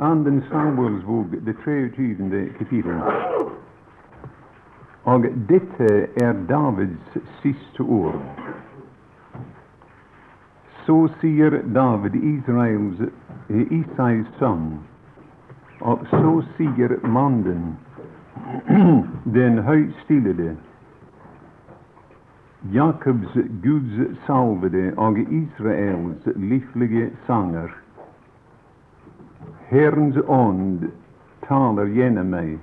Anden Samuels bok, det 23. kapittel. Og dette er Davids siste ord. Så sier David, Israels, Isais sønn, og så sier mannen, den høystillede, Jakobs Guds salvede og Israels livlige sanger. Herrens ånd taler gjennom meg,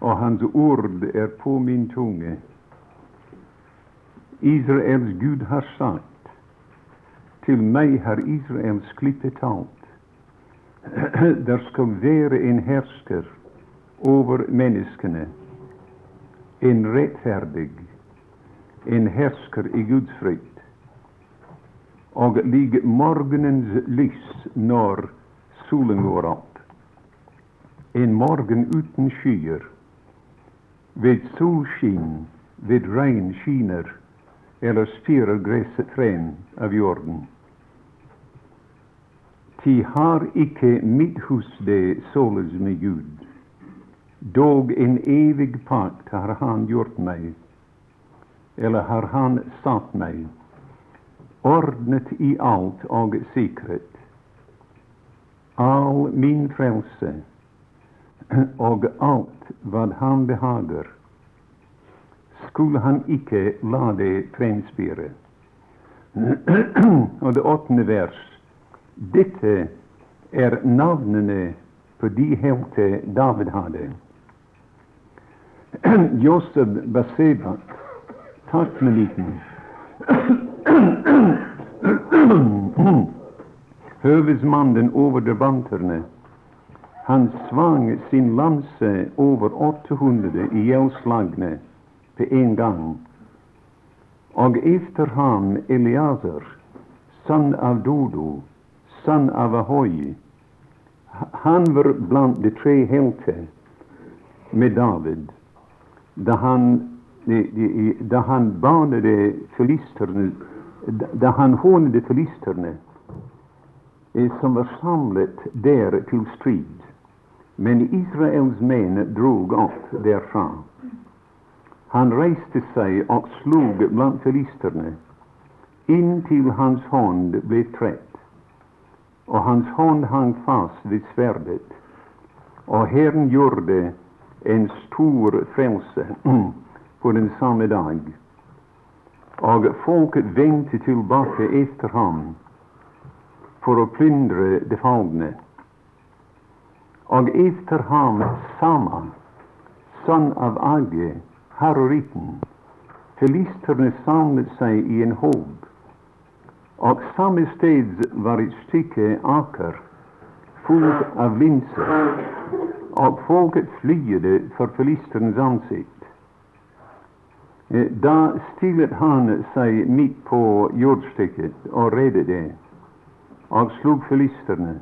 og hans ord er på min tunge. Israels Gud har sagt, til meg har Israels klippe talt. Der skal være en hersker over menneskene, en rettferdig, en hersker i Guds frykt. Og ligger morgenens lys når solen går opp. En morgen uten skyer. Ved solskinn, ved regn skiner, eller spirer gresset frem av jorden. Ti har ikke mitt hus det således med Gud. Dog en evig pakt har Han gjort meg, eller har Han satt meg, ordnet i alt og sikret all min frelse og alt hva han behager, skulle han ikke la det fremspire. og det åttende vers. Dette er navnene på de helter David hadde. Josef Baseba, Tatmeliten Høvesmannen over drabanterne. Han svang sin lanse over 800 ihjelslagne på en gang. Og etter ham Eliaser, sønn av Dodo, sønn av Ahoy. Han var blant de tre helter med David da han, da han banede filisterne da han hånede filisterne som var samlet der til strid. Men Israels menn drog opp derfra. Han reiste seg og slog blant filisterne, inntil hans hånd ble trett, og hans hånd hang fast ved sverdet. Og Herren gjorde en stor frelse på den samme dag. Og folket vendte tilbake etter ham for å plyndre det falne. Og etter ham Sama, sønn av Age, haroritten, filisterne samlet seg i en hov, og samme sted var et stykke aker fullt av linser, og folket flyet for filisternes ansikt. Da stilet han seg midt på jordstykket og redde det og slog filisterne.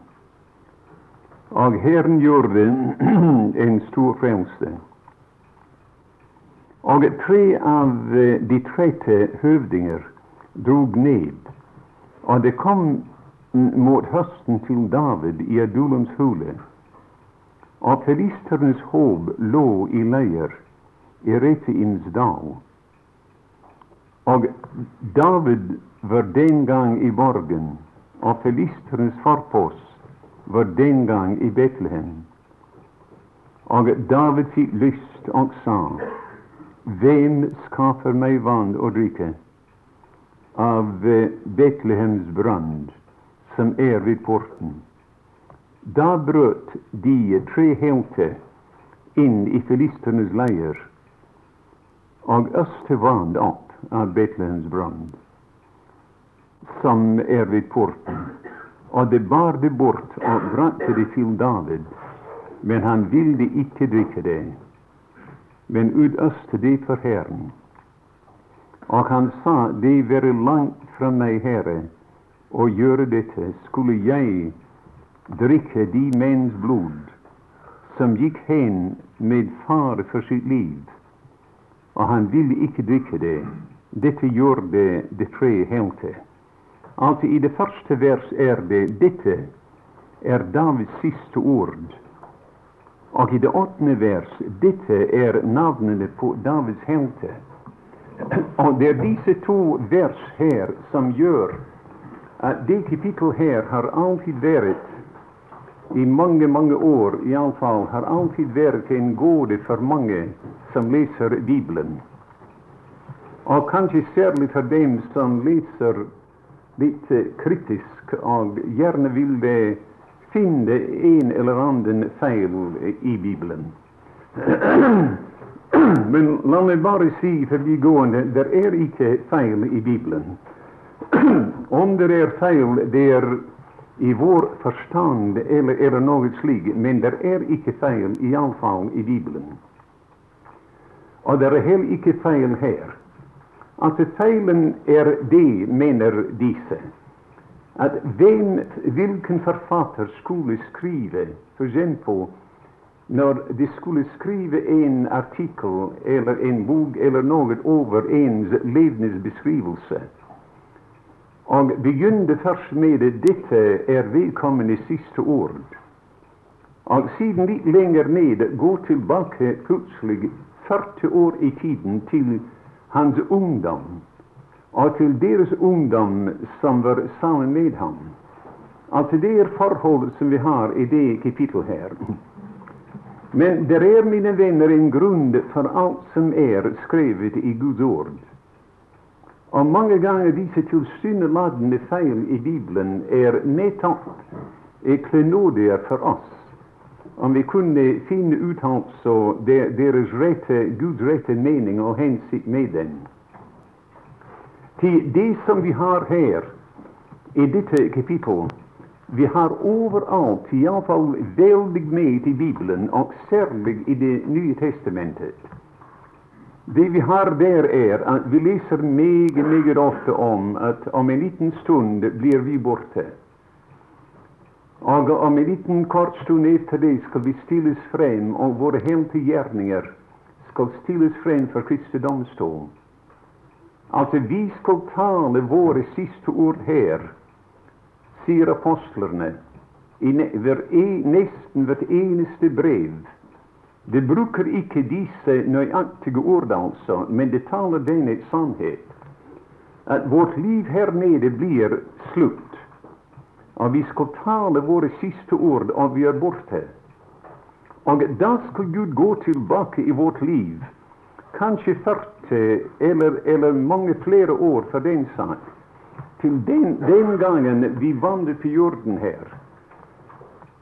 Og Herren gjorde en stor frelse. Og tre av de trette høvdinger drog ned, og det kom mot høsten til David i Adulums hule. Og filisternes håp lå i leir i Refeims dal. Og David var den gang i borgen og filisternes forpås var den gang i Betlehem. Og David fikk lyst og sa, Hvem skaffer meg vann å drikke av eh, Betlehems brann, som er ved porten? Da brøt de tre helter inn i filisternes leir og øste vann opp av Betlehems brønn som er ved porten. Og det bar det bort og brakte det til David. Men han ville ikke drikke det, men utøste det for Herren. Og han sa, det være langt fra meg, Herre, å gjøre dette. Skulle jeg drikke de menns blod som gikk hen med fare for sitt liv, og han ville ikke drikke det. Dette gjorde de tre helter Altså I det første vers er det dette er Davids siste ord. Og i det åttende vers dette er navnene på Davids helter. Og det er disse to vers her som gjør at det kapittel her har alltid vært i mange, mange år iallfall har alltid vært en gåte for mange som leser Bibelen. Og kanskje særlig for dem som leser litt kritisk og gjerne vil finne en eller annen feil i Bibelen. Men la meg bare si forbigående det er ikke feil i Bibelen. Om det er feil, det er i vår forstand eller, eller noe slikt, men det er ikke feil, iallfall i Bibelen. Og det er heller ikke feil her. Altså Feilen er det, mener disse, at hvem, hvilken forfatter skulle skrive f.eks. når de skulle skrive en artikkel eller en bok eller noe over ens levnedsbeskrivelse, og begynte først med at dette er vedkommende siste ord, og siden litt lenger ned gå tilbake plutselig 40 år i tiden til hans ungdom, og til deres ungdom som var sammen med ham. Altså det er forhold som vi har i det kapittelet her. Men det er, mine venner, en grunn for alt som er skrevet i Guds ord. Og mange ganger disse tilsynelatende feil i Bibelen er nettopp klenodier for oss. Om vi kunne finne ut altså deres rette, Guds rette mening og hensikt med den. Til det som vi har her i dette kapittel, vi har overalt, iallfall veldig med i Bibelen, og særlig i Det nye testamentet. Det vi har der, er at vi leser meget, meget ofte om at om en liten stund blir vi borte. Og om en liten kort stund etter det skal vi stilles frem, og våre helte gjerninger skal stilles frem for Kristi domstol. Altså, vi skal tale våre siste ord her, sier apostlene, i nesten hvert eneste brev det bruker ikke disse nøyaktige ord, altså, men det taler denne sannhet. At vårt liv her nede blir slutt. Og vi skal tale våre siste ord, og vi er borte. Og da skal Gud gå tilbake i vårt liv, kanskje 40 eller, eller mange flere år for den sak, til den, den gangen vi vandret på jorden her.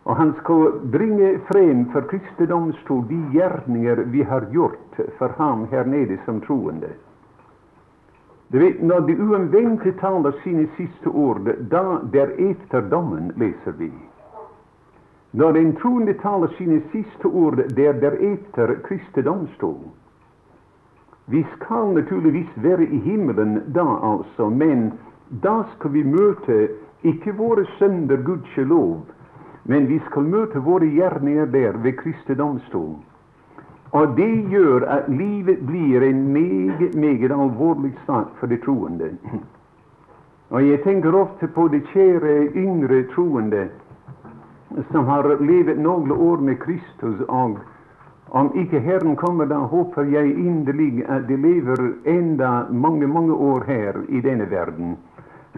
Og han skal bringe frem for kristendomstol de gjerninger vi har gjort for ham her nede som troende. Du vet, Når de uomvendte taler sine siste ord, da deretter dommen, leser vi. Når en troende taler sine siste ord, der deretter Kristi domstol. Vi skal naturligvis være i himmelen da, altså, men da skal vi møte ikke våre sønder, gudskjelov, men vi skal møte våre gjerninger der ved Kristi domstol. Og det gjør at livet blir en meget, meget alvorlig sak for de troende. Og jeg tenker ofte på de kjære yngre troende som har levd noen år med Kristus, og om ikke Herren kommer, da håper jeg inderlig at de lever enda mange, mange år her i denne verden.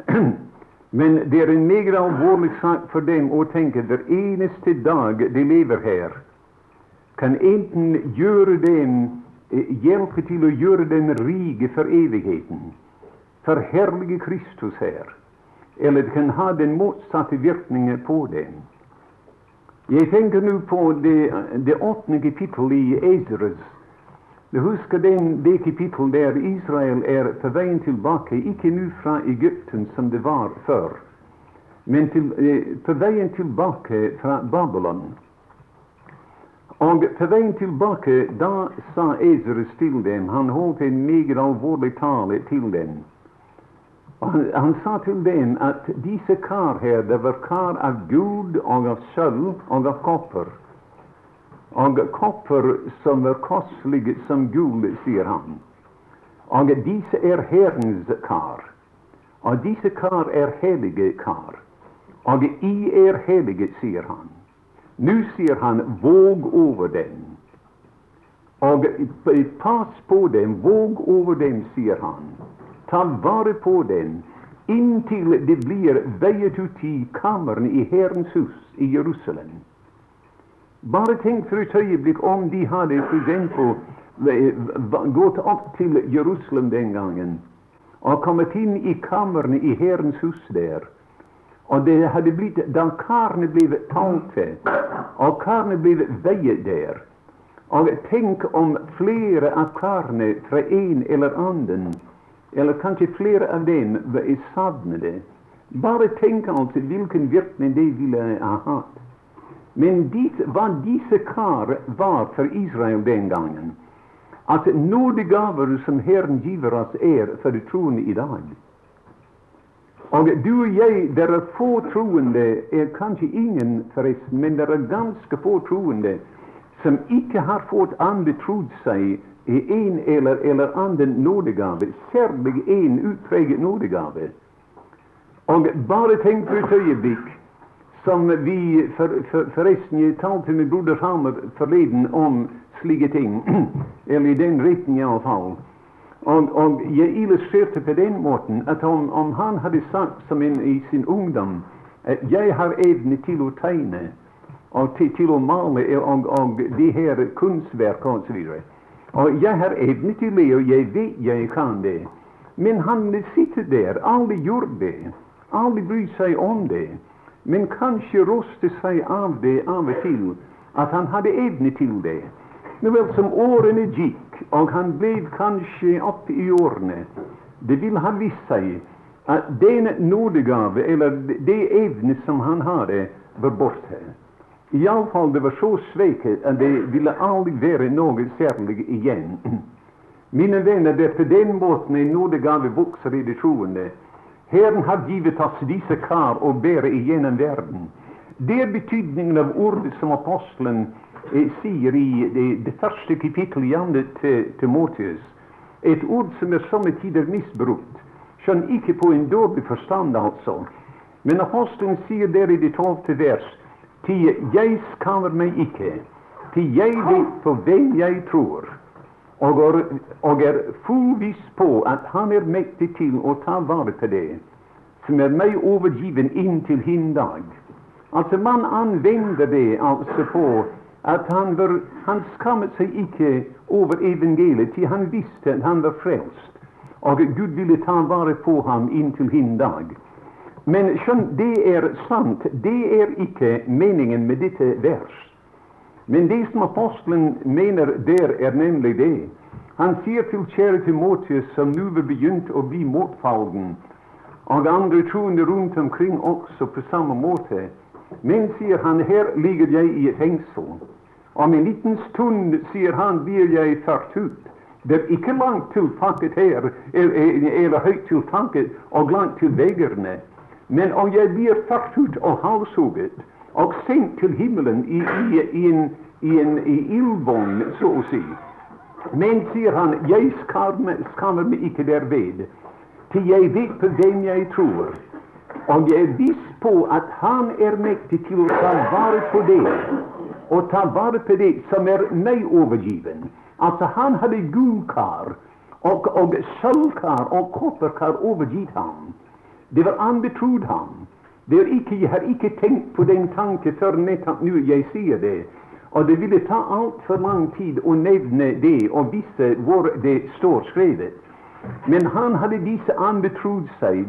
Men det er en meget alvorlig sak for dem å tenke hver eneste dag de lever her, kan enten gjøre dem, eh, hjelpe til å gjøre den rike for evigheten, forherlige Kristus her, eller det kan ha den motsatte virkningen på den. Jeg tenker nå på det, det åttende kapittel i Esres du husker den, det kapittel der Israel er på veien tilbake, ikke nå fra Egypten som det var før, men til, eh, på veien tilbake fra Babylon. Og på veien tilbake, da sa Esrus til dem, han holdt en meget alvorlig tale til dem. Han, han, sa til dem at disse kar her, det var kar av gud og av sølv og av kopper og kopper som er kostelige som gull, sier han. Og disse er Herrens kar. Og disse kar er hellige kar. Og I er hellige, sier han. Nå sier han, våg over dem. Og pass på dem, våg over dem, sier han. Ta vare på dem inntil det blir veiet ut i kammeren i Herrens hus i Jerusalem. Bare tenk for et øyeblikk om de hadde f.eks. gått opp til Jerusalem den gangen og kommet inn i kammeren i Herrens hus der. Og det hadde blitt, da karene ble talt og karene ble veiet der Og tenk om flere av karene fra en eller annen, eller kanskje flere av dem, var savnede. Bare tenk altså hvilken virkning det ville ha hatt. Men dit, hva disse kar var for Israel den gangen, at nådegaver som Herren giver oss, er for de troende i dag. Og du og jeg, det er få troende, er kanskje ingen forresten, men det er ganske få troende som ikke har fått anbetrodd seg i en eller, eller annen nådegave, særlig en utpreget nådegave. Og bare tenk for et øyeblikk som vi for, for, Forresten, jeg talte med broder Hammer forleden om slike ting. eller i den retning iallfall. Og, og jeg illustrerte på den måten at om, om han hadde sagt som en, i sin ungdom at 'jeg har evne til å tegne' og til, til å male og, og de her kunstverk osv. Og jeg har evne til det, og jeg vet jeg kan det. Men han sitter der. Alle gjør det. Alle bryr seg om det men kanskje roste seg av det av og til at han hadde evne til det. Nå vel, som årene gikk, og han ble kanskje opp i årene, det vil ha vist seg at den nådegave, eller det evne som han hadde, var borte. Iallfall det var så sveket at det ville aldri være noe særlig igjen. Mine venner, det er på den måten en nådegave vokser i det troende. Herren har givet oss disse kar å bære igjennom verden. Det er betydningen av ordet som apostelen sier i det, det første kapittelet i andre til Timotius. Et ord som er somme tider misbrukt. Skjønn ikke på en dårlig forstand, altså. Men apostelen sier der i det tolvte vers Til jeg skammer meg ikke, til jeg vet på hvem jeg tror og er, og er fullvis på at han er mektig til å ta vare på det som er meg overgiven inntil hin dag. Altså, man anvender det altså på at han, var, han skammet seg ikke over evangeliet, til han visste at han var frelst, og Gud ville ta vare på ham inntil hin dag. Men skjønn, det er sant. Det er ikke meningen med dette vers. Men det som apostelen mener der, er nemlig det. Han sier til kjære Timotius, som nå var begynt å bli motfalden, og andre troende rundt omkring også på samme måte. Men, sier han, her ligger jeg i et fengsel. Om en liten stund, sier han, blir jeg ført ut. Det er ikke langt til taket her, eller, eller høyt til taket, og langt til veggene. Men om jeg blir ført ut og halshugget, og sendt til himmelen i, i, i en, i en ildvogn, så å si. Men, sier han, jeg skammer meg ikke derved, til jeg vet på hvem jeg tror. Og jeg er viss på at Han er mektig til å ta vare på det, og ta vare på det som er meg overgiven. Altså, han hadde gullkar og, og sølvkar og kopperkar overgitt ham. Det var anbetrodd ham. Ikke, jeg har ikke tenkt på den tanke før nettopp nå jeg sier det. Og det ville ta altfor lang tid å nevne det og vise hvor det står skrevet. Men han hadde disse anbetrodd seg,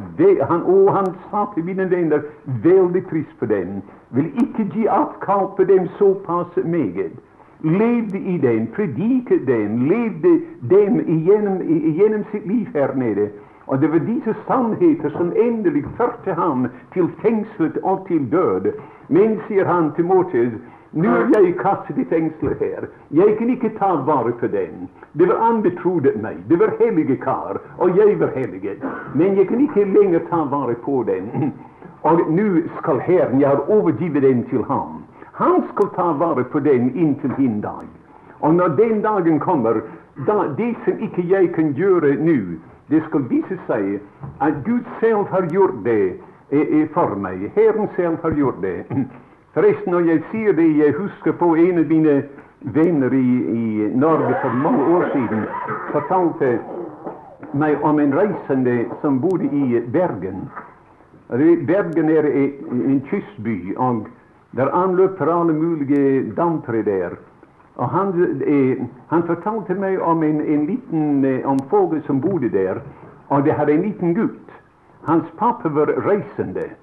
han, og han sa til mine venner veldig trist på dem. Vil ikke gi avkall på dem såpass meget. Levde i dem, prediket dem, levde dem igjennom, igjennom sitt liv her nede. Og det var disse sannheter som endelig førte ham til fengselet og til død. Men, sier han til Mortes, nå er jeg kastet i fengselet her. Jeg kan ikke ta vare på den. Det var anbetrodd meg. Det var hellige kar, og jeg var hellige. Men jeg kan ikke lenger ta vare på den. Og nå skal Herren, jeg har overgivet den til ham. Han skal ta vare på den inntil hin dag. Og når den dagen kommer, da, det som ikke jeg kan gjøre nå, Det skal vise seg at Gud selv har gjort det for meg. Herren selv har gjort det. Forresten, når jeg sier det, jeg husker på en av mine venner i, i Norge for mange år siden fortalte meg om en reisende som bodde i Bergen. Bergen er en kystby, og der anløper alle mulige dampere der. Og han, eh, han, fortalte meg om en, en liten eh, om som bodde der, og det hadde en liten gutt. Hans pappa var reisende.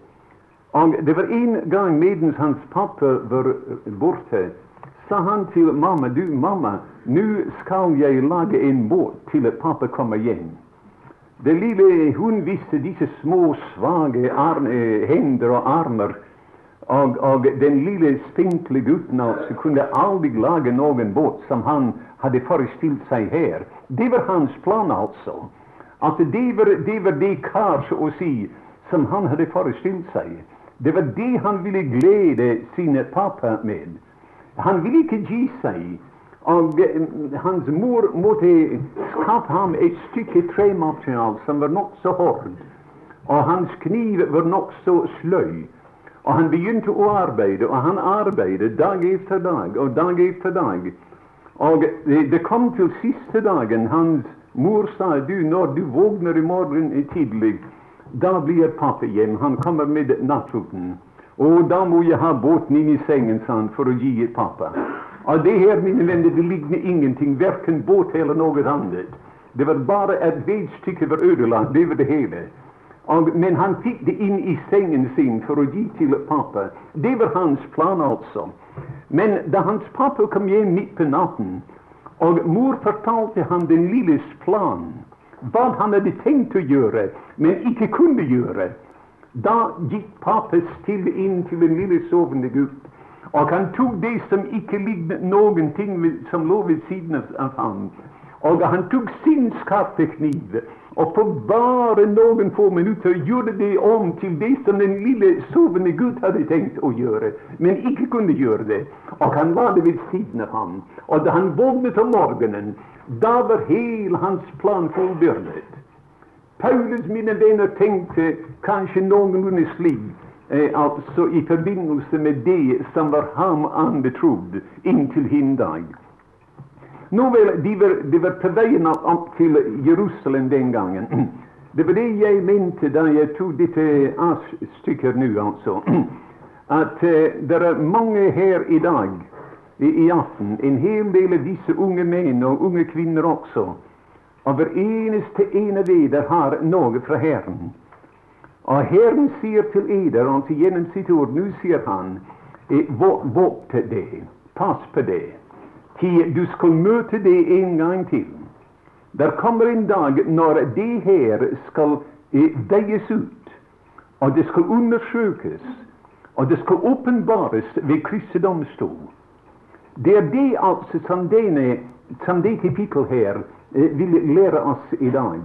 Og det var en gang mens hans pappa var borte, sa han til mamma du mamma, nå skal jeg lage en båt til at pappa kommer hjem. Det lille hun visste disse små, svake hender og armer. Og, og, den lille, spinkle gutten altså kunne aldri lage noen båt som han hadde forestilt seg her. Det var hans plan, altså. At det var det, var det kar, å si, som han hadde forestilt seg. Det var det han ville glede sine pappa med. Han ville ikke gi seg. Og eh, hans mor måtte skaffe ham et stykke tremateriale som var nokså hård. Og hans kniv var nokså sløy. Og han begynte å arbeide, og han arbeidet dag etter dag og dag etter dag. Og det kom til siste dagen. Hans mor sa du, når du våkner i morgen tidlig, da blir pappa hjem. Han kommer med nattskjorten. Og da må jeg ha båten inn i sengen, sa han, for å gi pappa. Og det her, mine venner, det ligner ingenting, verken båt eller noe annet. Det var bare et vedstykke var ødelagt, det var det hele. Og, men han fikk det inn i sengen sin for å gi til pappa. Det var hans plan, altså. Men da hans pappa kom hjem midt på natten, og mor fortalte ham den lilles plan, hva han hadde tenkt å gjøre, men ikke kunne gjøre, da gikk papet stille inn til den lille sovende gutt og han tok det som ikke lignet noen ting som lå ved siden av ham. Og han tok sin skarpe kniv, og på bare noen få minutter gjorde det om til det som den lille sovende gutt hadde tenkt å gjøre, men ikke kunne gjøre det. Og han la det ved siden av ham. Og da han våknet om morgenen, da var hele hans plan fullbyrdet. Paulus, mine venner, tenkte kanskje noenlunde slik eh, altså i forbindelse med det som var ham anbetrodd inntil hin dag. Vel, de var, de var på veien opp til Jerusalem den gangen. Det var det jeg mente da jeg tok dette stykket nå, altså. At uh, det er mange her i dag, i, i, aften, en hel del av disse unge menn og unge kvinner også. Og hver eneste ene av dere har noe fra Herren. Og Herren sier til eder, altså gjennom sitt ord, nå sier han, eh, vokt det, pass på det, til du skal møte det en gang til. Der kommer en dag når det her skal eh, veies ut, og det skal undersøkes, og det skal åpenbares ved kryssedomstol. Det er det altså som, denne, som det kapittel her eh, vil lære oss i dag.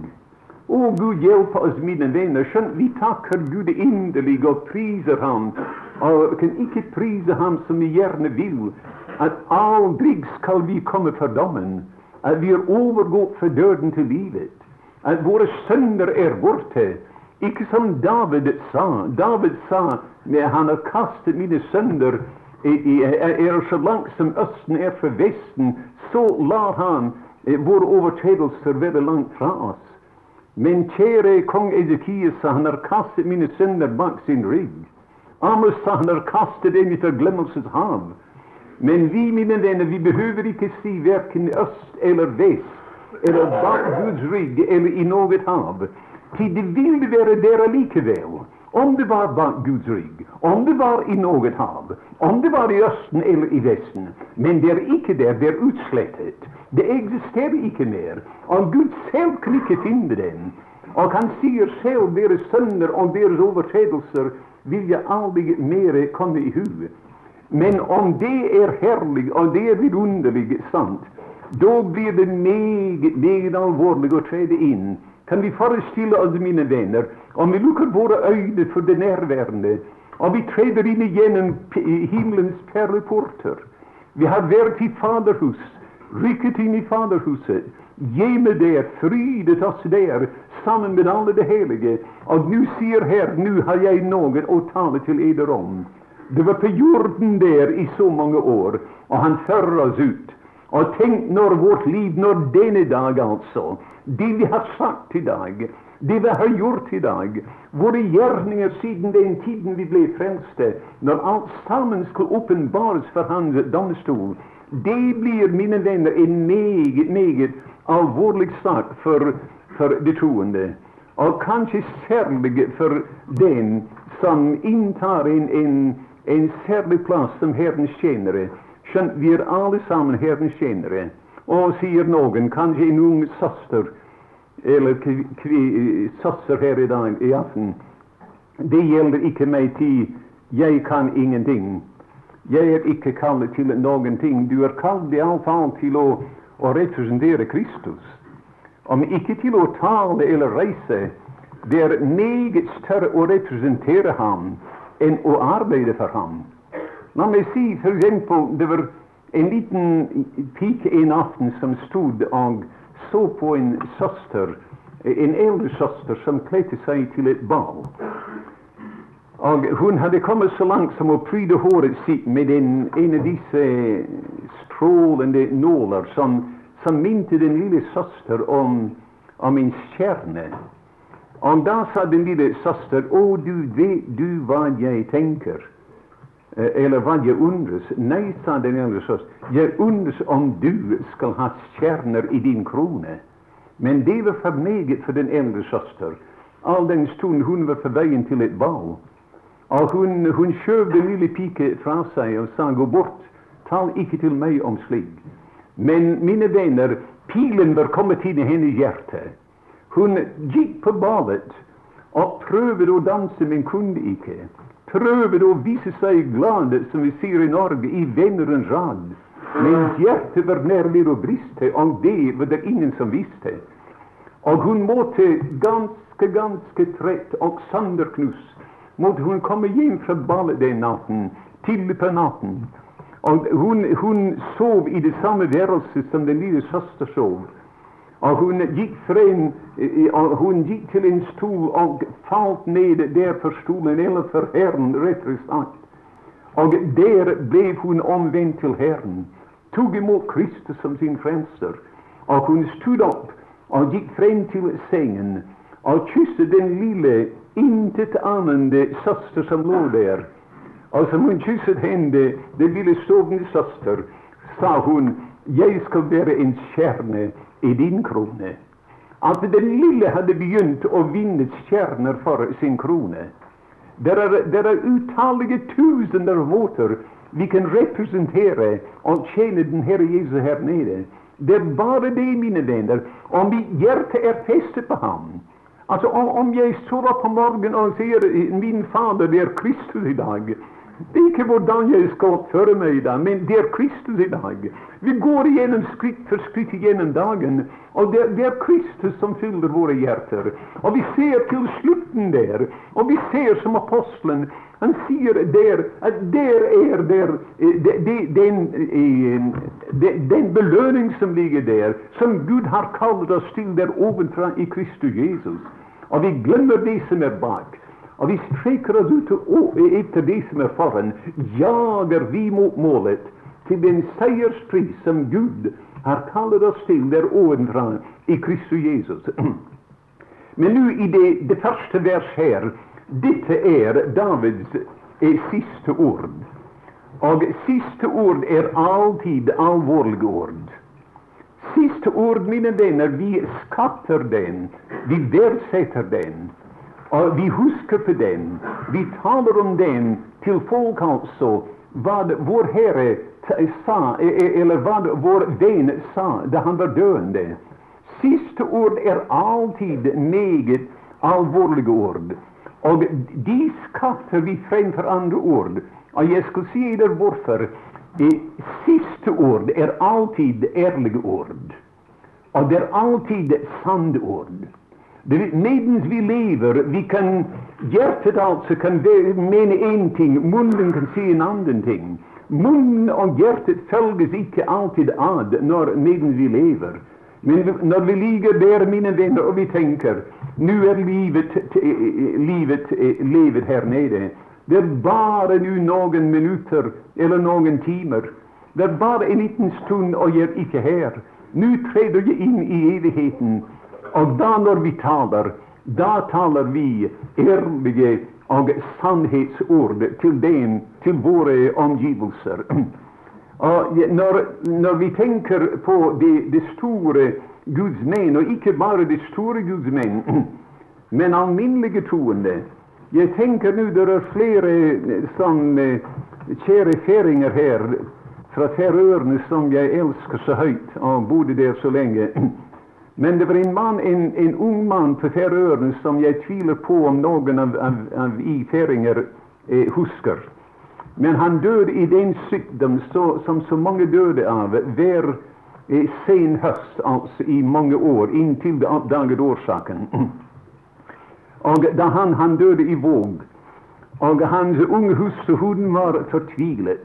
Å, Gud hjelpe oss, mine venner. Skjønt vi takker Gud inderlig og priser Ham, og kan ikke prise Ham som vi gjerne vil, at aldri skal vi komme for dommen, at vi er overgått fra døden til livet, at våre sønner er borte. Ikke som David sa. David sa han har kastet mine sønner er så langt som Østen er fra Vesten, så lar han eh, våre overtredelser være langt fra oss. Men kjære kong Ezekias sa han har kastet mine sønner bak sin rygg. Amos sa han har kastet dem i forglemmelsens hav. Men vi, mine venner, vi behøver ikke si verken øst eller vest eller bak Guds rygg eller i noe hav. Til det vil være der likevel. Om det var bak Guds rygg, om det var i noe hav, om det var i Østen eller i Vesten. Men det er ikke der. Det er utslettet. Det eksisterer ikke mer. Og Gud selv kan ikke finne den. Og han sier selv deres sønner og deres overtredelser vil jeg aldri mer komme i hu. Men om det er herlig og det er vidunderlig sant, da blir det meget, meget alvorlig å trede inn. Kan vi forestille oss, mine venner, om vi lukker våre øyne for det nærværende, og vi treder inn gjennom himmelens perleporter Vi har vært i Faderhus, rykket inn i Faderhuset, hjemme der, frydet oss der, sammen med alle det hellige. Og nå sier her, nå har jeg noe å tale til eder om. Det var på jorden der i så mange år, og han fører oss ut. Og tenk når vårt liv, når denne dag altså, det vi har sagt i dag, det vi har gjort i dag, våre gjerninger siden den tiden vi ble frelste, når alt sammen skal åpenbares for hans domstol, det blir, mine venner, en meget, meget alvorlig sak for, for de troende. Og kanskje særlig for den som inntar en, en, en særlig plass som Herrens tjenere. Skjønt vi er alle sammen Herrens tjenere. Og sier noen, kanskje en ung søster eller søster her i dag i aften Det gjelder ikke meg til jeg kan ingenting. Jeg er ikke kalt til noen ting. Du er kalt iallfall til å, å representere Kristus. Om ikke til å tale eller reise. Det er meget større å representere ham enn å arbeide for ham. La meg si for eksempel, det var en liten pike en aften som stod og så på en søster, en eldre søster som kledde seg til et ball. Og hun hadde kommet så langt som å pryde håret sitt med en, en av disse strålende nåler som, som minte den lille søster om, om en stjerne. Og da sa den lille søster, å, du vet du hva jeg tenker? Eh, eller hva jeg undres? Nei, sa den eldre søster, jeg undres om du skal ha stjerner i din krone. Men det var for meget for den eldre søster, all den stund hun var på veien til et ball. Og hun, hun skjøv den lille pike fra seg og sa gå bort, tal ikke til meg om slik. Men mine venner, pilen var kommet inn i hennes hjerte. Hun gikk på ballet og prøvde å danse, men kunne ikke. Prøvde å vise seg glad, som vi sier i Norge, i vennerens rad. Men hjertet var nærlig å briste, og det var det ingen som visste. Og hun måtte ganske, ganske trett og sanderknust måtte hun komme hjem fra ballet den natten, tidlig på natten. Og hun, hun sov i det samme værelset som den lille søster sov. Og hun gikk frem, og hun gikk til en stol og falt ned der for stolen, eller for Herren, rettere sagt. Og der ble hun omvendt til Herren, tok imot Kristus som sin frelser. Og hun stod opp og gikk frem til sengen og kysset den lille intetanende søster som lå der. Og som hun kysset henne, den lille sovende søster, sa hun, jeg skal være en stjerne i din krone. At den lille hadde begynt å vinne stjerner for sin krone. Det er, er utallige tusener måter vi kan representere og tjene den Herre Jesus her nede. Det er bare det, mine venner, om mitt hjerte er festet på ham. Altså, Om jeg står opp om morgenen og sier 'Min Fader, det er Kristus i dag', ikke hvordan jeg skal oppføre meg i dag, men det er Kristus i dag. Vi går igjennom skritt for skritt gjennom dagen, og det, det, er Kristus som fyller våre hjerter. Og vi ser til slutten der, og vi ser som apostelen. Han sier der at der er der eh, den, eh, den belønning som ligger der, som Gud har kalt oss til der ovenfra i Kristus Jesus. Og vi glemmer det som er bak. Og vi streker oss ut etter det som er foran. Jager vi mot målet til den seierspris som Gud har kalt oss til der ovenfra i Kristus Jesus. Men nå i det, det første vers her Dette er Davids er siste ord. Og siste ord er alltid alvorlige ord. Siste ord, mine venner, vi skatter den, vi verdsetter den. Og vi husker på den. Vi taler om den til folk, altså. Hva vår Herre sa, e, e, eller hva vår venn sa da han var døende. Siste ord er alltid meget alvorlige ord. Og de skatter vi fremfor andre ord. Og jeg skal si dere hvorfor. Siste ord er alltid ærlige ord. Og det er alltid sanne ord. Medens vi lever, vi kan hjertet altså kan mene én ting, munnen kan si en annen ting. Munnen og hjertet følges ikke alltid ad når medens vi lever. Men når vi ligger der, mine venner, og vi tenker Nå er livet, livet levet her nede. Det er bare nå noen minutter eller noen timer. Det er bare en liten stund, og jeg er ikke her. Nå treder jeg inn i evigheten. Og da når vi taler, da taler vi ærlige og sannhetsord til den, til våre omgivelser. Og når, når vi tenker på det, det store Guds menn, og ikke bare det store Guds menn, men alminnelige troende Jeg tenker nå det er flere sånne kjære feringer her fra Færøyene som jeg elsker så høyt, og bodde der så lenge. Men det var en mann, en, en ung mann på Færøyene som jeg tviler på om noen av, av, av i færinger eh, husker. Men han døde i den sykdom så, som så mange døde av hver eh, sen høst, altså i mange år, inntil det oppdaget årsaken. Og da han, han døde i Våg, og hans unge hustru hun var fortvilet.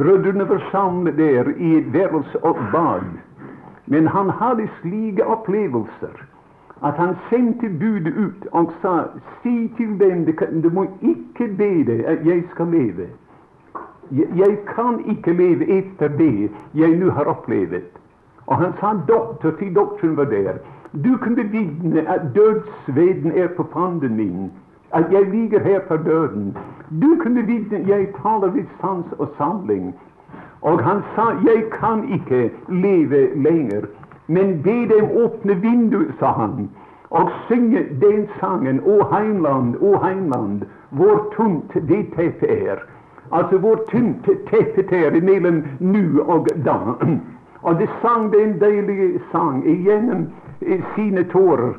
Brødrene var samlet der i et værelse og bad. Men han hadde slike opplevelser at han sendte budet ut og sa si til dem du må ikke be deg at jeg skal leve. Jeg kan ikke leve etter det jeg nå har opplevd. Og han sa doktor til doktoren var der. Du kunne bevitne at dødsveden er på panden min. At jeg ligger her for døden. Du kunne at jeg taler ved sans og samling. Og han sa jeg kan ikke leve lenger. Men be dem åpne vinduet, sa han, og synge den sangen Å heimland, å heimland, hvor tungt det teppet er. Altså hvor tynt teppet er mellom nu og da. Og de sang den deilige sang igjennom sine tårer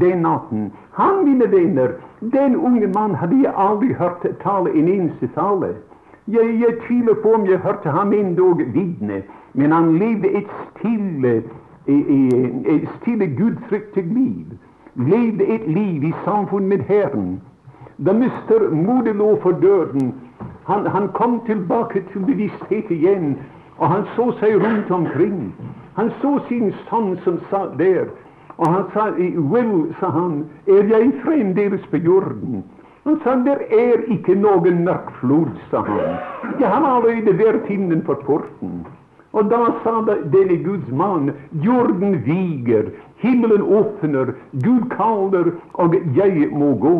den natten. Han, mine venner, den unge mann hadde jeg aldri hørt tale en eneste tale. Jeg, jeg tviler på om jeg hørte ham endog vitne, men han levde et stille, et stille gudfryktig liv. Levde et liv i samfunn med Herren. Da mister Mode lå for døden, han, han, kom tilbake til bevissthet igjen, og han så seg rundt omkring. Han så sin sønn som satt der, og han sa Vel, sa han, er jeg fremdeles på jorden? Han sa der er ikke noen mørk flod, sa han. Jeg har allerede vært innenfor porten. Og da sa denne Guds mann, jorden viger, himmelen åpner, Gud kaller, og jeg må gå.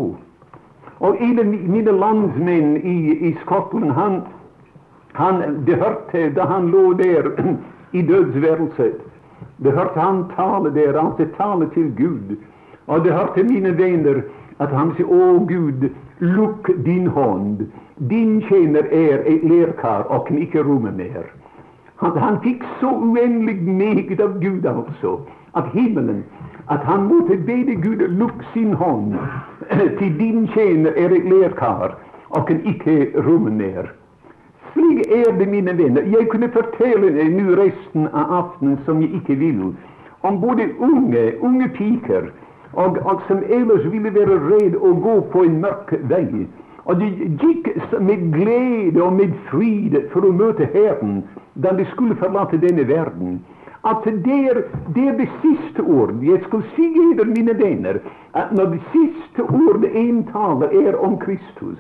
Og en mine landsmenn i, i Skottland, han, han, det hørte da han lå der i dødsværelset Det hørte han tale der, altså tale til Gud. Og det hørte mine venner at han sier, Å Gud, lukk din hånd. Din tjener er et lerkar og kan ikke romme mer. Han, han fikk så uendelig meget av Gud, altså, av himmelen at han måtte be Gud lukke sin hånd til din tjener er et lerkar og kan ikke romme mer. Slik er det, mine venner. Jeg kunne fortelle nå resten av aftenen som jeg ikke vil, om både unge, unge piker og, og som ellers ville være redd å gå på en mørk vei. Og de gikk med glede og med fryd for å møte Herren da de skulle forlate denne verden at det er, det siste ord. Jeg skal si dere, mine venner, at når det siste ordet en taler er om Kristus,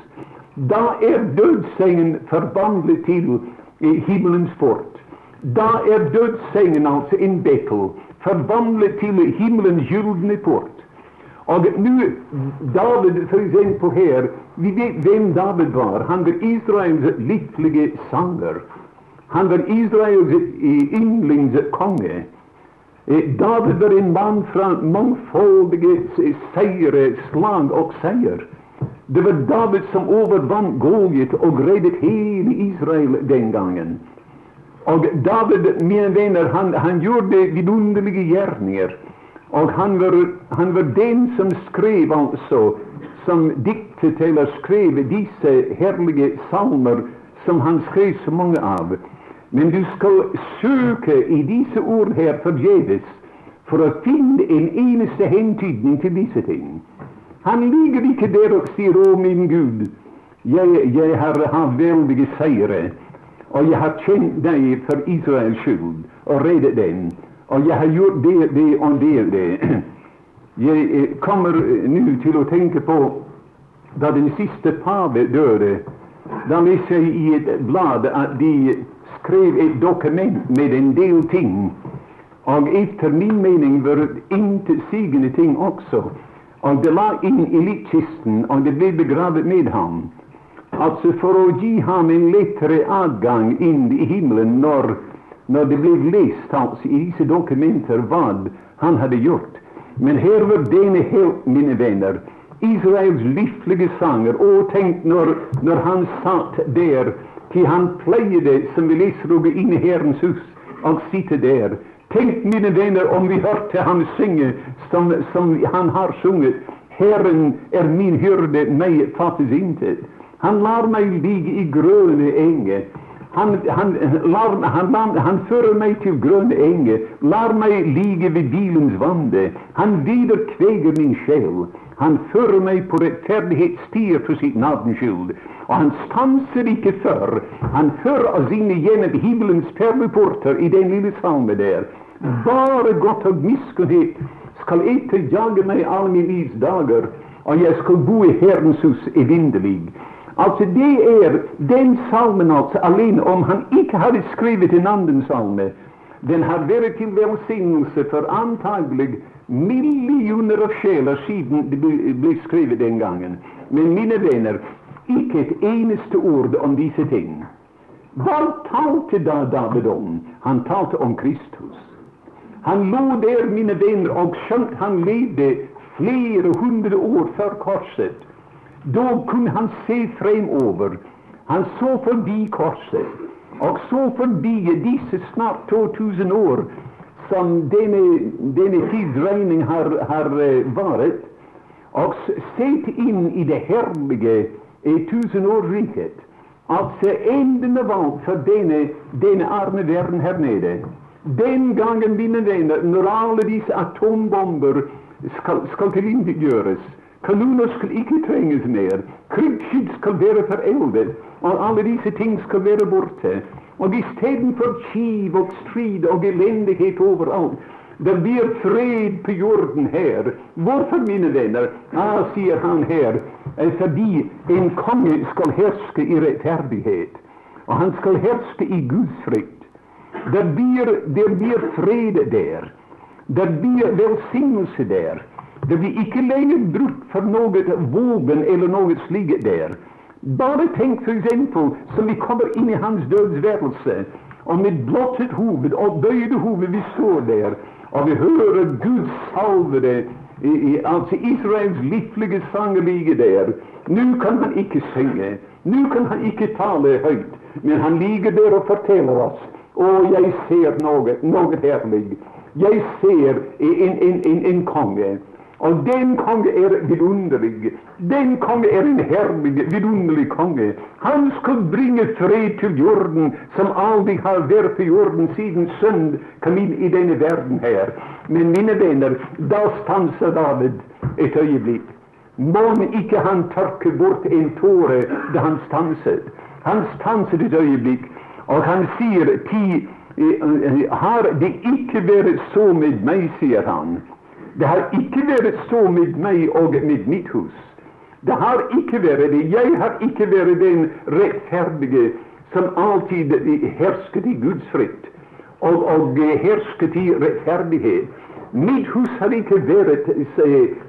da er dødssengen forvandlet til eh, himmelens fort. Da er dødssengen altså en bekkel, forvandlet til himmelens gylne port. Og nå, David for eksempel her, vi vet hvem David var. Han var Israels lykkelige sanger. Han var Israels yndlingskonge. David var en mann fra mangfoldige seire, slag og seier. Det var David som overvant Goliat og reddet hele Israel den gangen. Og David, mine venner, han, han gjorde vidunderlige gjerninger. Og han var, han var, den som skrev altså, som diktet eller skrev disse herlige salmer som han skrev så mange av. Men du skal søke i disse ord her forgjeves for å finne en eneste hentydning til disse ting. Han ligger ikke der og sier 'Å, min Gud, jeg, jeg har hatt veldige seire', og jeg har kjent deg for Israels skyld og reddet den, og jeg har gjort det, det og det det. Jeg eh, kommer eh, nå til å tenke på da den siste pave døde. Da leste jeg i et blad at de skrev et dokument med en del ting. Og etter min mening var det intetsigende ting også. Og det la inn i liktkisten, og det ble begravet med ham. Altså for å gi ham en lettere adgang inn i himmelen når, når det ble lest i disse dokumenter hva han hadde gjort. Men her var denne helt, mine venner, Israels liflige sanger. Og tenk når, når han satt der, til han pleide, som vi leser inne i Herrens hus, og sitte der. Tenk, mine venner, om vi hørte ham synge som, som han har sunget. Herren er min hyrde, meg fattes intet. Han lar meg ligge i grønne enger. Han, han, lar, han, han, fører meg til grønne enger, lar meg ligge ved bilens vande. Han viderkveger min sjel. Han fører meg på rettferdighetsstier for sitt navns skyld. Og han stanser ikke før. Han fører oss inn gjennom himmelens perleporter i den lille salme der. Bare godt og miskunnhet skal etterjage meg alle min livs dager, og jeg skal bo i Herrens hus evinnelig. Altså Det er den salmen altså alene, om han ikke hadde skrevet en annen salme. Den har vært til velsignelse for antagelig millioner av sjeler siden det ble skrevet den gangen. Men mine venner, ikke et eneste ord om disse ting. Hva talte da David om? Han talte om Kristus. Han lå der, mine venner, og skjønt han levde flere hundre år før korset. Da kunne han se fremover. Han så forbi korset, og så forbi disse snart 2000 år som denne, denne tidsregning har, har uh, vært, og sett inn i det herlige eh, tusenårsriket. Altså enden av alt for denne, denne arme verden her nede. Den gangen, mine venner, når alle disse atombomber skal, skal tilintetgjøres, Kanoner skal ikke trenges mer. Krigsskydd skal være foreldet, og alle disse ting skal være borte. Og istedenfor kiv og strid og elendighet overalt, det blir fred på jorden her. Hvorfor, mine venner? Ah, sier han her, eh, fordi en konge skal herske i rettferdighet, og han skal herske i Guds frykt. Det blir, blir fred der. Det blir velsignelse der. Det blir ikke lenger brukt for noe våpen eller noe slikt der. Bare tenk f.eks. som vi kommer inn i hans dødsværelse, og med blottet hoved og bøyde hoved vi står der, og vi hører Guds salvede i, i, altså Israels liflige sanger ligger der. Nå kan han ikke synge, nå kan han ikke tale høyt, men han ligger der og forteller oss å, jeg ser noe, noe herlig. Jeg ser en, en, en, en konge. Og den konge er vidunderlig. Den konge er en herlig, vidunderlig konge. Han skal bringe fred til jorden, som aldri har vært på jorden siden synd kom inn i denne verden her. Men mine venner, da stanser David et øyeblikk. Mon ikke han tørke bort en tåre da han stanset. Han stanset et øyeblikk, og han sier ti eh, eh, har det ikke vært så med meg, sier han. Det har ikke vært så med meg og med mitt hus. Det har ikke vært det. Jeg har ikke vært den rettferdige som alltid hersket i Guds fritt. og, og hersket i rettferdighet. Mitt hus har ikke vært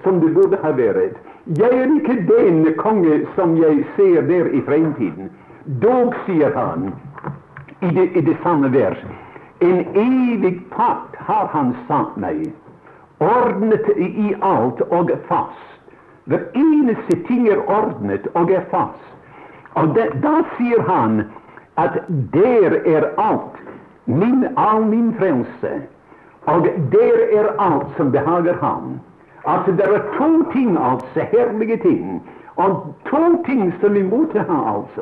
som det burde ha vært. Jeg er ikke den konge som jeg ser der i fremtiden. Dog, sier han i det, i det samme vers, en evig pakt har han satt meg ordnet i alt og fast. Hver eneste ting er ordnet og er fast. Og det, da sier han at der er alt, min, all min frelse. Og der er alt som behager ham. Altså, det er to ting, altså, herlige ting. Og to ting som vi måtte ha, altså.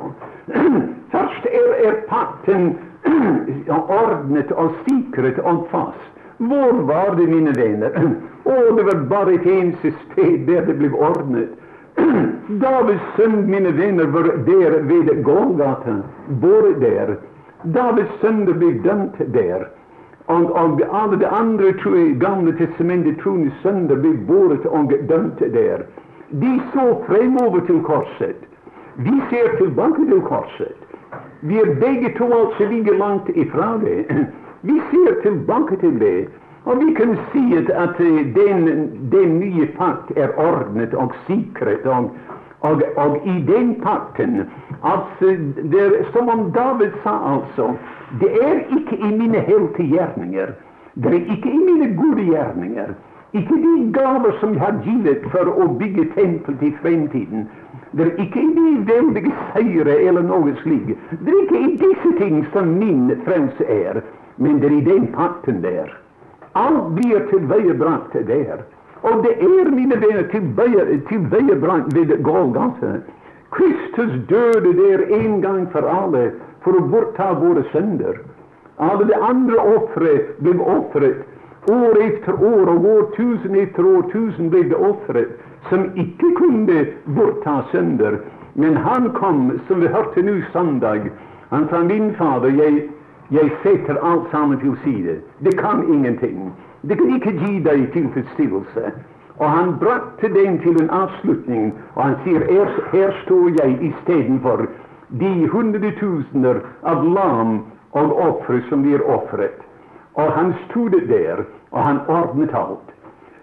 Først er, er pakten ordnet og sikret og fast. Hvor var det, mine venner? Å, det var bare et eneste sted der det ble ordnet. Davids sønn, mine venner, var der ved Golgata, båret der. Davids sønner ble dømt der. og, og alle de andre gamle testamentet troende sønner ble båret og dømt der. De så fremover til korset. Vi ser tilbake til korset. Vi er begge to altså like langt ifra det. Vi ser tilbake til det. Og vi kan si at den, den nye pakt er ordnet og sikret. Og, og, og i den pakten er, Som om David sa altså Det er ikke i mine heltegjerninger. Det er ikke i mine gode gjerninger. Ikke de gaver som jeg har givet for å bygge tempel til fremtiden. Det er ikke i de veldige seire eller noe slikt. Det er ikke i disse ting som min frelse er, men det er i den pakten der. Alt blir tilveiebrakt der. Og det er, mine venner, tilveiebrakt ved Golgata. Kristus døde der en gang for alle for å bortta våre synder. Alle de andre ofre ble ofret. År etter år og år tusen etter årtusen ble det ofret som ikke kunne bortta synder. Men han kom, som vi hørte nå søndag, han sa min fader, jeg, jeg setter alt sammen til side. Det kan ingenting. Det kan ikke gi deg tilfredsstillelse. Og han brakte den til en avslutning, og han sier her, her står jeg istedenfor de hundretusener av lam og ofre som blir ofret. Og han stod der, og han ordnet alt.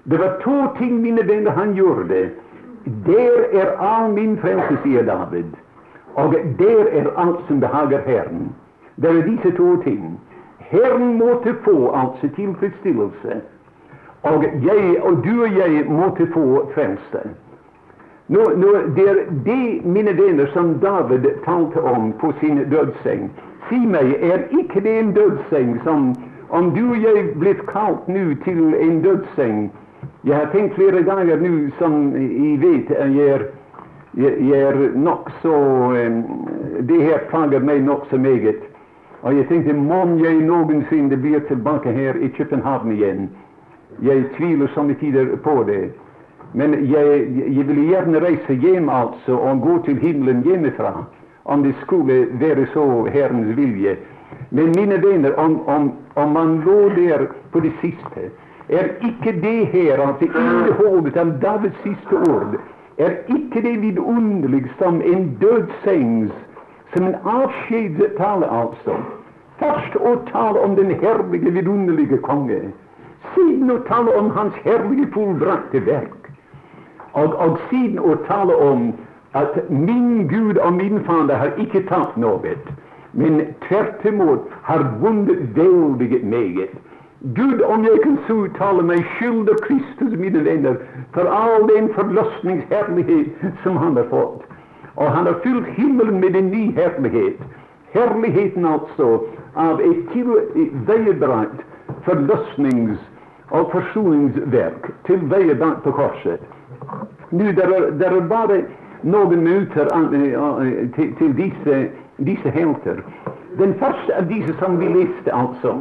Det var to ting, mine venner, han gjorde. Der er all min frelse, sier David. Og der er alt som behager Herren. Det er disse to ting. Herren måtte få altså tilfredsstillelse. Og jeg og du og jeg måtte få frelse. Nå, nå, det er det, mine venner, som David talte om på sin dødsseng. Si meg, er ikke det en dødsseng som Om du og jeg blitt kalt nå til en dødsseng Jeg har tenkt flere ganger nå, som jeg vet, jeg er, jeg er nokså um, Det her plager meg nokså meget. Og jeg tenkte, må jeg noensinne blir tilbake her i København igjen? Jeg tviler somme tider på det. Men jeg, jeg ville gjerne reise hjem altså og gå til himmelen hjemmefra, om det skulle være så Herrens vilje. Men mine venner, om, om, om man lå der på det siste, er ikke det her, altså innholdet av Davids siste ord, er ikke det vidunderlig som en dødsengs, som en avskjedstale, altså. Først å tale om den herlige, vidunderlige konge, siden å tale om hans herlige fullbrakte verk og, og siden å tale om at min Gud og min Fader har ikke tapt noe, men tvert imot har vunnet veldig meget. Gud, om jeg kan så uttale meg, skylder Kristus, mine venner, for all den forløsningsherlighet som han har fått. Og han har fylt himmelen med en ny herlighet. Herligheten altså av et tilveiebrakt forløsnings- og forsoningsverk tilveiebrakt på korset. Nå, det er, det er bare noen minutter til, til disse, disse helter. Den første av disse som vi leste, altså,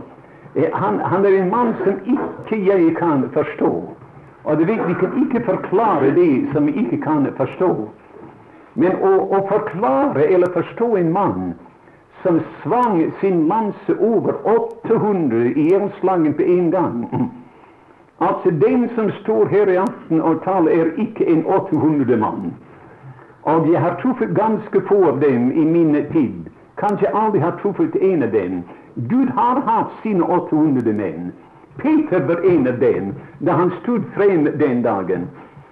eh, han, han er en mann som ikke jeg kan forstå. Og det, vi kan ikke forklare det som vi ikke kan forstå. Men å, å forklare eller forstå en mann som svang sin manse over 800 i jernslangen på en gang Altså, den som står her i aften og taler, er ikke en 800 mann. Og jeg har truffet ganske få av dem i min tid. Kanskje aldri har truffet en av dem. Gud har hatt sine 800 menn. Peter var en av dem da han stod frem den dagen.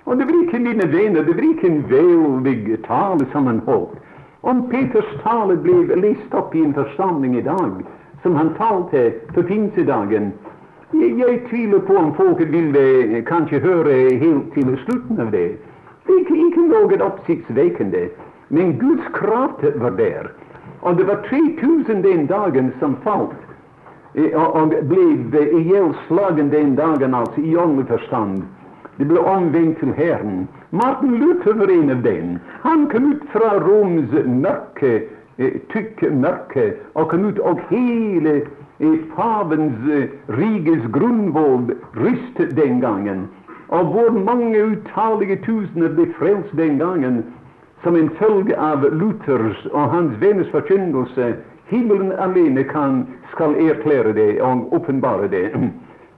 Og det var ikke mine venner, det var ikke en veldig tale som han holdt. Om Peters tale ble lest opp i en forsamling i dag, som han talte på pinsedagen, jeg, jeg, tviler på om folket vil eh, kanskje høre helt til slutten av det. Det er ikke, noe oppsiktsvekkende. Men Guds kraft var der. Og det var 3000 den dagen som falt eh, og ble ihjelslagen den dagen, altså i åndelig forstand. Det ble omvendt til Herren. Martin Luther var en av dem. Han kom ut fra Roms mørke, eh, tykke mørke, og kom ut og hele Favens riges uh, rikes grunnvoll rystet den gangen, og hvor mange utallige tusener ble frelst den gangen, som en følge av Luthers og hans venners forkynnelse Himmelen alene kan, skal erklære det og åpenbare det.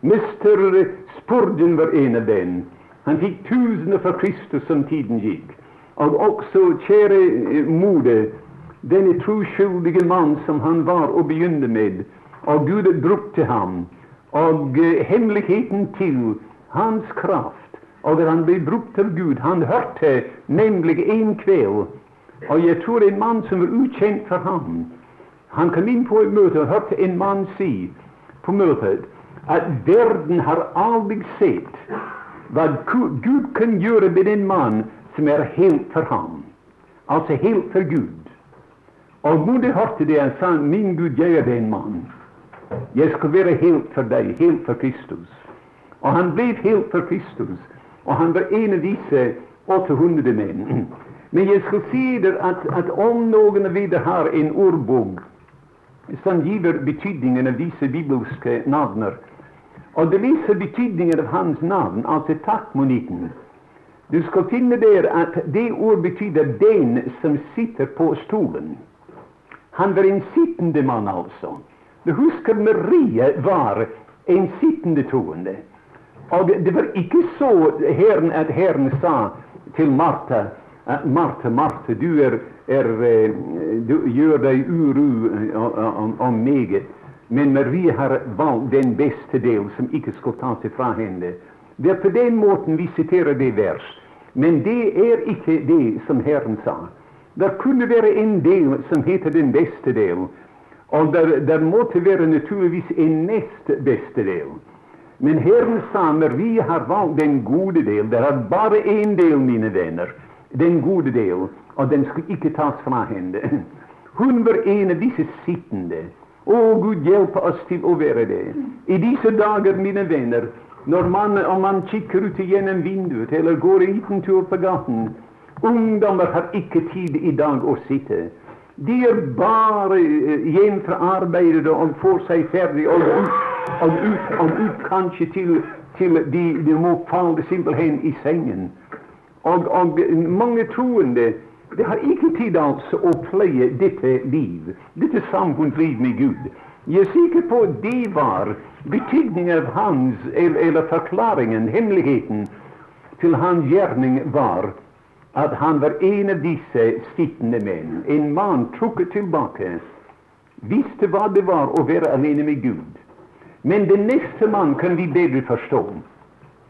Mester Spurgeon var en av dem. Han fikk tusener for Kristus som tiden gikk. Og også, kjære eh, mode, denne troskyldige mann som han var å begynne med, og Gud brukte ham, og uh, hemmeligheten til hans kraft, og at han ble brukt av Gud Han hørte nemlig en kveld, og jeg tror en mann som var ukjent for ham, han kom inn på et møte og hørte en mann si på møtet at verden har aldri sett hva Gud kan gjøre med en mann som er helt for ham, altså helt for Gud. Og Gud hørte det og sa, 'Min Gud, jeg er den mann. Jeg skal være helt for deg, helt for Kristus.' Og han ble helt for Kristus, og han var en av disse 800 menn. Men jeg skal si dere at, at om noen av dere har en ordbok som giver betydningen av disse bibelske navner, og du leser betydningen av hans navn, altså takmoniten. du skal finne der at det ord betyr 'den som sitter på stolen'. Han var en sittende mann, altså. Du husker Marie var en sittende troende. Og det var ikke så herren, at Herren sa til Martha Martha, Martha, du, er, er, eh, du gjør deg uru eh, om, meget. Men Marie har valgt den beste del som ikke skal tas fra henne. Det er på den måten vi siterer det vers. Men det er ikke det som Herren sa. Det kunne være en del som heter den beste del, og der, der måtte være naturligvis en nest beste del. Men Herren sa når vi har valgt den gode del Det er bare én del, mine venner. Den gode del. Og den skal ikke tas fra henne. Hun var en av disse sittende. Å, Gud hjelpe oss til å være det. I disse dager, mine venner, når man, om man kikker ut gjennom vinduet eller går en liten tur på gaten Ungdommer har ikke tid i dag å sitte. De er bare uh, hjem fra arbeidet og får seg ferdig og ut, og ut, og ut kanskje til, til de, de må falle simpelthen i sengen. Og, og mange troende de har ikke altså å pleie dette liv, dette samfunnsliv med Gud. Jeg er sikker på at det var betydningen av hans, eller forklaringen, hemmeligheten til hans gjerning var at han var en av disse sittende menn. En mann trukket tilbake, visste hva det var å være alene med Gud. Men den neste mann kan vi bedre forstå.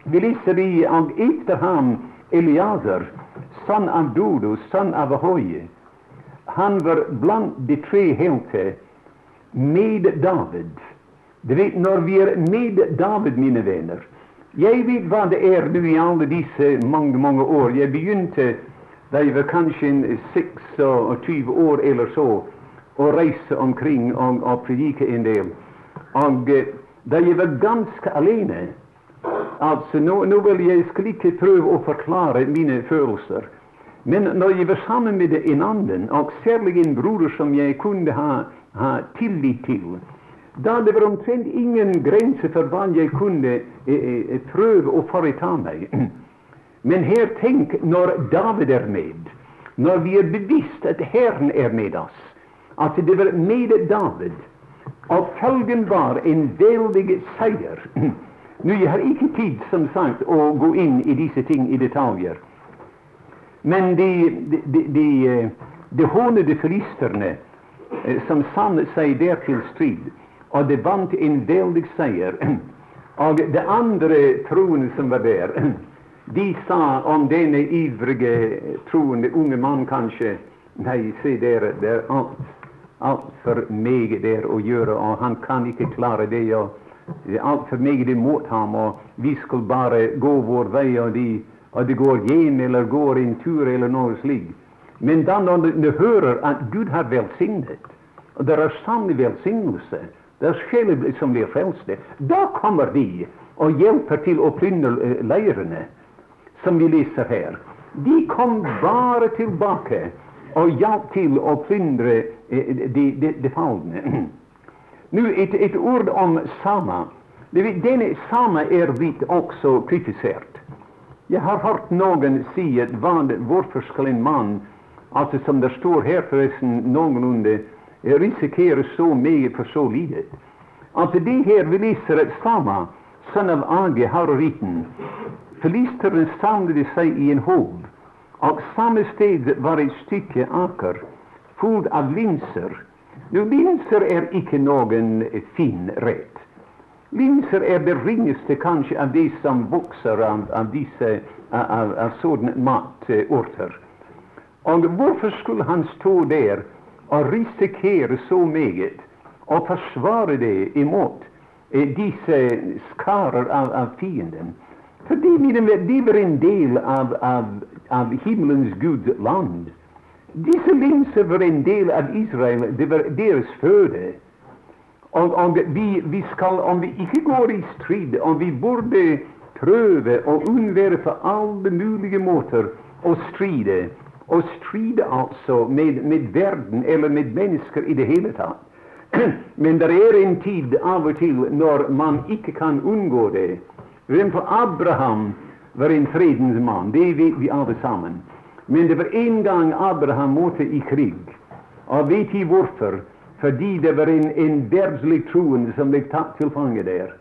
Vi leser i og etter ham Eliaser, sønn av Dodo, sønn av Ahoye. Han var blant de tre helter med David. Du vet, når vi er med David, mine venner Jeg vet hva det er nå i alle disse mange, mange år. Jeg begynte da jeg var kanskje 26 år eller så, å reise omkring og, og predike en del. Og eh, da jeg var ganske alene Altså, nå, nå vil jeg skal ikke prøve å forklare mine følelser. Men når jeg var sammen med en annen, og særlig en bror som jeg kunne ha, ha tillit til, da det var omtrent ingen grense for hva jeg kunne eh, eh, prøve å foreta meg. Men her tenk når David er med, når vi er bevisst at Herren er med oss, at det var med David, og følgen var en veldig seier. Nå, Jeg har ikke tid som sagt, å gå inn i disse ting i detaljer. Men de, de, de, de, eh, de hånede filisterne eh, som samlet seg der til strid, og de vant en veldig seier. Og de andre troende som var der, de sa om denne ivrige, troende unge mann kanskje Nei, se dere, det er alt, for meget der å gjøre, og han kan ikke klare det. og altfor meget imot ham, og vi skal bare gå vår vei, og de, og de går hjem eller går en tur eller noe slikt. Men da når de hører at Gud har velsignet, og det er sann velsignelse det er sjeler som blir frelste. Da kommer de og hjelper til å plyndre eh, leirene, som vi leser her. De kom bare tilbake og hjalp til å plyndre eh, de, de, de falne. Nå et, ett ord om Sama. Denne Sama er vitt også kritisert. Jeg har hørt noen si at hvorfor skal en man, Altså som det står här förresten någorlunda, risikerer så mycket for så lite. Alltså det her vi läser at Sama, sønn av Age har riten. filisteren samlade seg i en hov, og samme sted var et stykke aker fullt av linser. Nå, linser er ikke noen fin rett. Linser er det ringeste kanskje av det som vokser av, av disse av, av sånne matorter. Og hvorfor skulle han stå der og risikere så meget og forsvare det imot eh, disse skarer av, av fienden? Fordi de var en del av, av, av himmelens Guds land. Disse linser var en del av Israel. Det var deres føde. Og, og vi, vi, skal, om vi ikke går i strid, om vi burde prøve å unnvære på alle mulige måter å stride, å stride altså med, med verden eller med mennesker i det hele tatt. Men det er en tid av og til når man ikke kan unngå det. For Abraham var en fredens mann, det vet vi alle sammen. Men det var en gang Abraham måtte i krig. Og vet de hvorfor? Fordi det var en, en verdslig troende som ble tatt til fange der.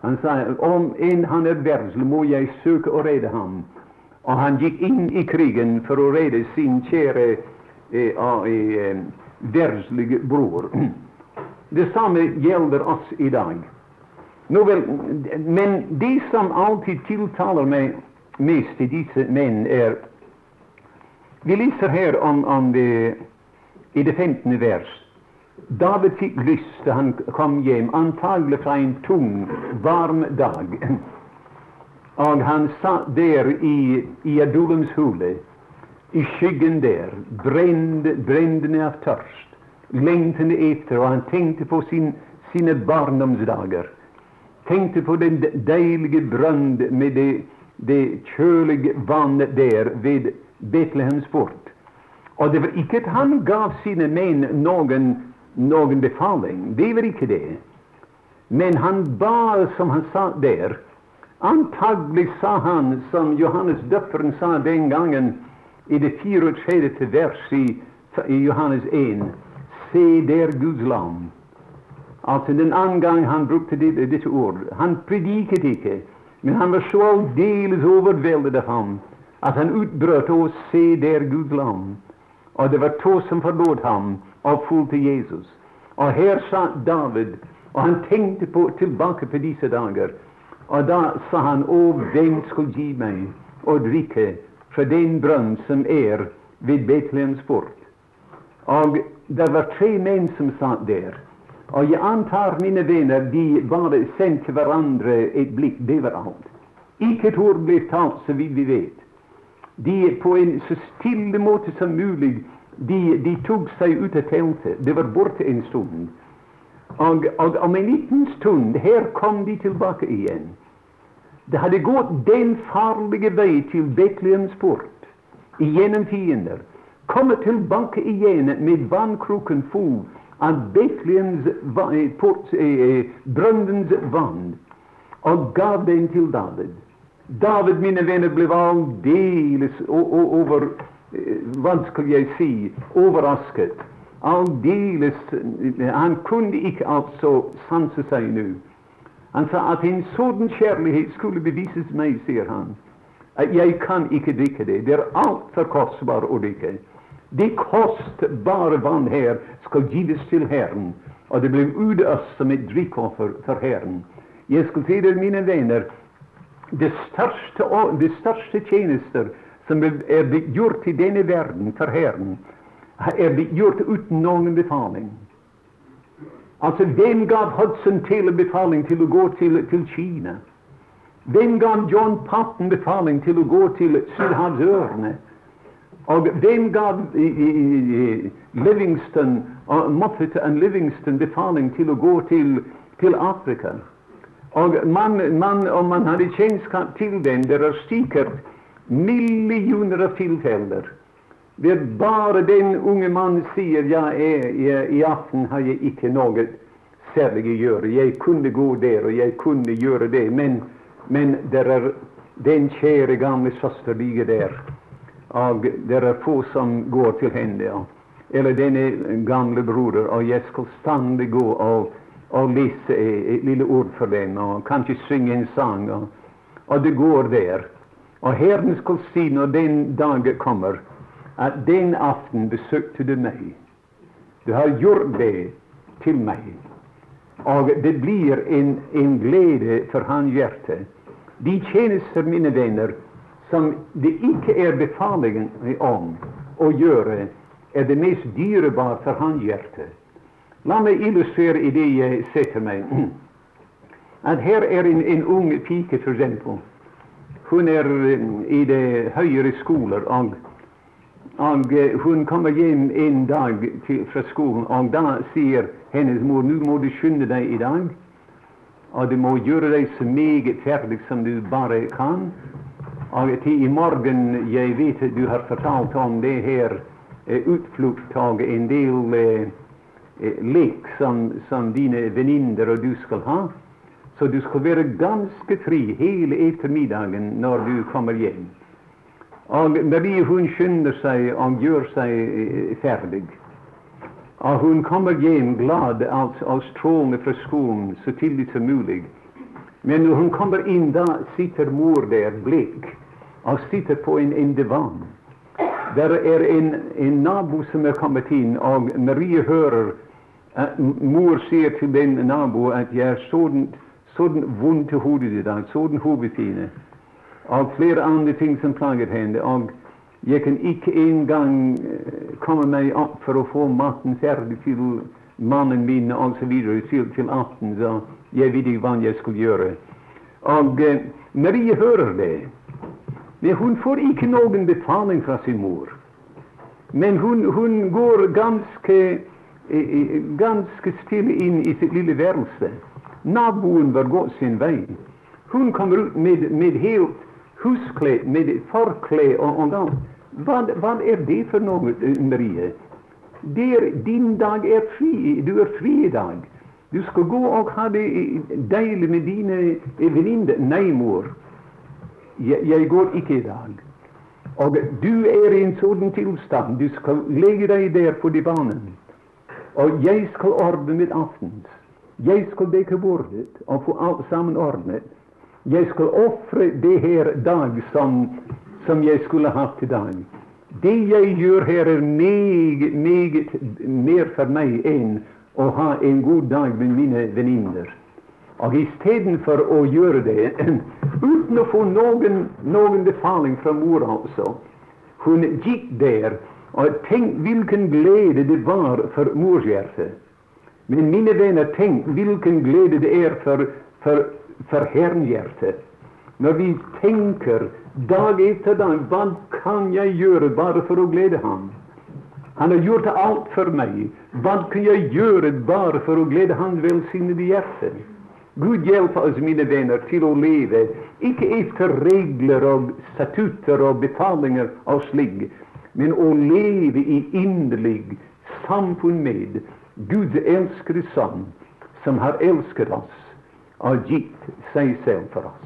Han sa om en han er verdslig, må jeg søke å redde ham. Og han gikk inn i krigen for å redde sin kjære eh, eh, verdslige bror. Det samme gjelder oss i dag. Vel, men det som alltid tiltaler meg mest i disse menn, er vi leser her om, om det i det 15. vers. David fikk lyst da han kom hjem, antagelig fra en tung, varm dag. Og han satt der i, i Adulums hule, i skyggen der, brennende, av tørst, lengtende etter, og han tenkte på sin, sine barndomsdager. Tenkte på den deilige brønn med det, det kjølige vannet der ved Betlehems port. Og det var ikke at han gav sine menn noen, noen befaling. Det var ikke det. Men han ba som han sa der. Antagelig sa han som Johannes døperen sa den gangen i det 34. vers i, i Johannes 1. Se der Guds lam. Altså den andre gang han brukte dette, dette ord. Han prediket ikke, men han var så aldeles overveldet av ham at han utbrøt å se der Guds lam. Og det var to som forlot ham og fulgte Jesus. Og her satt David, og han tenkte på, tilbake på disse dager. Og da sa han, Å, hvem skal gi meg å drikke fra den brønn som er ved Betlehems port? Og det var tre menn som satt der. Og jeg antar, mine venner, de bare sendte hverandre et blikk. Det var alt. Ikke et ord ble talt, så vidt vi vet de på en så stille måte som mulig de, de tok seg ut av teltet. Det var borte en stund. Og, og om en liten stund her kom de tilbake igjen. Det hadde gått den farlige vei til Betlehems port, igjennom fiender. Kommet tilbake igjen med vannkroken full av Betlehems port, eh, eh, brønnens vann, og gav den til David. David, mine venner, ble aldeles over eh, skal jeg si overrasket. Aldeles Han kunne ikke altså sanse seg nå. Han sa at en sånn kjærlighet skulle bevises meg, sier han. At jeg kan ikke drikke det. Det er altfor kostbart å drikke. Det kostbare vann her skal gives til Herren, og det blir utøst som et drikkoffer for Herren. Jeg skal si dere, mine venner, det største, de største tjenester som er blitt gjort i denne verden for Herren, er blitt gjort uten noen befaling. Altså, hvem gav Hudson Taylor befaling til å gå til, til Kina? Hvem gav John Patton befaling til å gå til Sydhavsørene? Og hvem gav Livingston, Moffat og Livingston befaling til å gå til, til Afrika? Og man, man, om man hadde kjennskap til den, det er sikkert millioner av tilfeller der bare den unge mannen sier ja, jeg, jeg, i aften har jeg ikke noe særlig å gjøre. Jeg kunne gå der, og jeg kunne gjøre det, men, men der er den kjære gamle søster ligger der. og det er få som går til henne. Ja. Eller denne gamle broder, og jeg skal stadig gå og, og lese et lille ord for dem, og kanskje synge en sang. Og, og det går der. Og Herren skal si når den dagen kommer, at den aften besøkte du meg. Du har gjort det til meg. Og det blir en, en glede for hans hjerte. De tjenester, mine venner, som det ikke er befaling om å gjøre, er det mest dyrebare for hans hjerte. La meg illustrere i det jeg setter meg. At her er en, en ung pike, for eksempel. Hun er eh, i det høyere skoler, og, og eh, hun kommer hjem en dag til, fra skolen, og da sier hennes mor nå må du skynde deg i dag, og du må gjøre deg så meget ferdig som du bare kan. Og til i morgen Jeg vet at du har fortalt om det her eh, utflukt og en del eh, lek som, som dine venninner og du skal ha. Så du skal være ganske fri hele ettermiddagen når du kommer hjem. Og Marie hun skynder seg og gjør seg eh, ferdig. Og hun kommer hjem glad og strålende fra skolen så tidlig som mulig. Men når hun kommer inn, da sitter mor der blek og sitter på en, en divan. Der er en, en, nabo som er kommet inn, og Marie hører mor sier til den naboen at jeg er sånn vond til hodet i dag, sånn hodepine, og flere andre ting som plaget henne. Og jeg kan ikke engang komme meg opp for å få maten ferdig til mannen min osv. Til, til aften. Så jeg vet ikke hva jeg skulle gjøre. Og eh, Marie hører det. Men hun får ikke noen befaling fra sin mor. Men hun, hun går ganske, ganske stille inn i sitt lille værelse. Naboen var gått sin vei. Hun kommer ut med, med helt huskle, med forkle og, og da. Hva, hva, er det for noe, Marie? Der, din dag er fri. Du er fri i dag. Du skal gå og ha det deilig med dine venninner. Nei, mor. Jeg, jeg, går ikke i dag. Og du er i en sånn tilstand. Du skal legge deg der på barna. Og jeg skal ordne mitt aftens. Jeg skal dekke bordet og få alt sammen ordnet. Jeg skal ofre det her dag som, som jeg skulle hatt i dag. Det jeg gjør her, er meget, meget mer for meg enn å ha en god dag med mine venninner. Og istedenfor å gjøre det uten å få noen, noen befaling fra mor, altså Hun gikk der, og tenk hvilken glede det var for morshjertet. Men mine venner, tenk hvilken glede det er for, for, for herrenhjertet. Når vi tenker dag etter dag hva kan jeg gjøre bare for å glede ham? Han har gjort alt for meg. Hva kan jeg gjøre bare for å glede hans velsignede hjerte? Gud hjelpe oss, mine venner, til å leve ikke etter regler og statutter og befalinger og slik, men å leve i inderlig samfunn med Guds elskede Sønn, som har elsket oss og gitt seg selv for oss.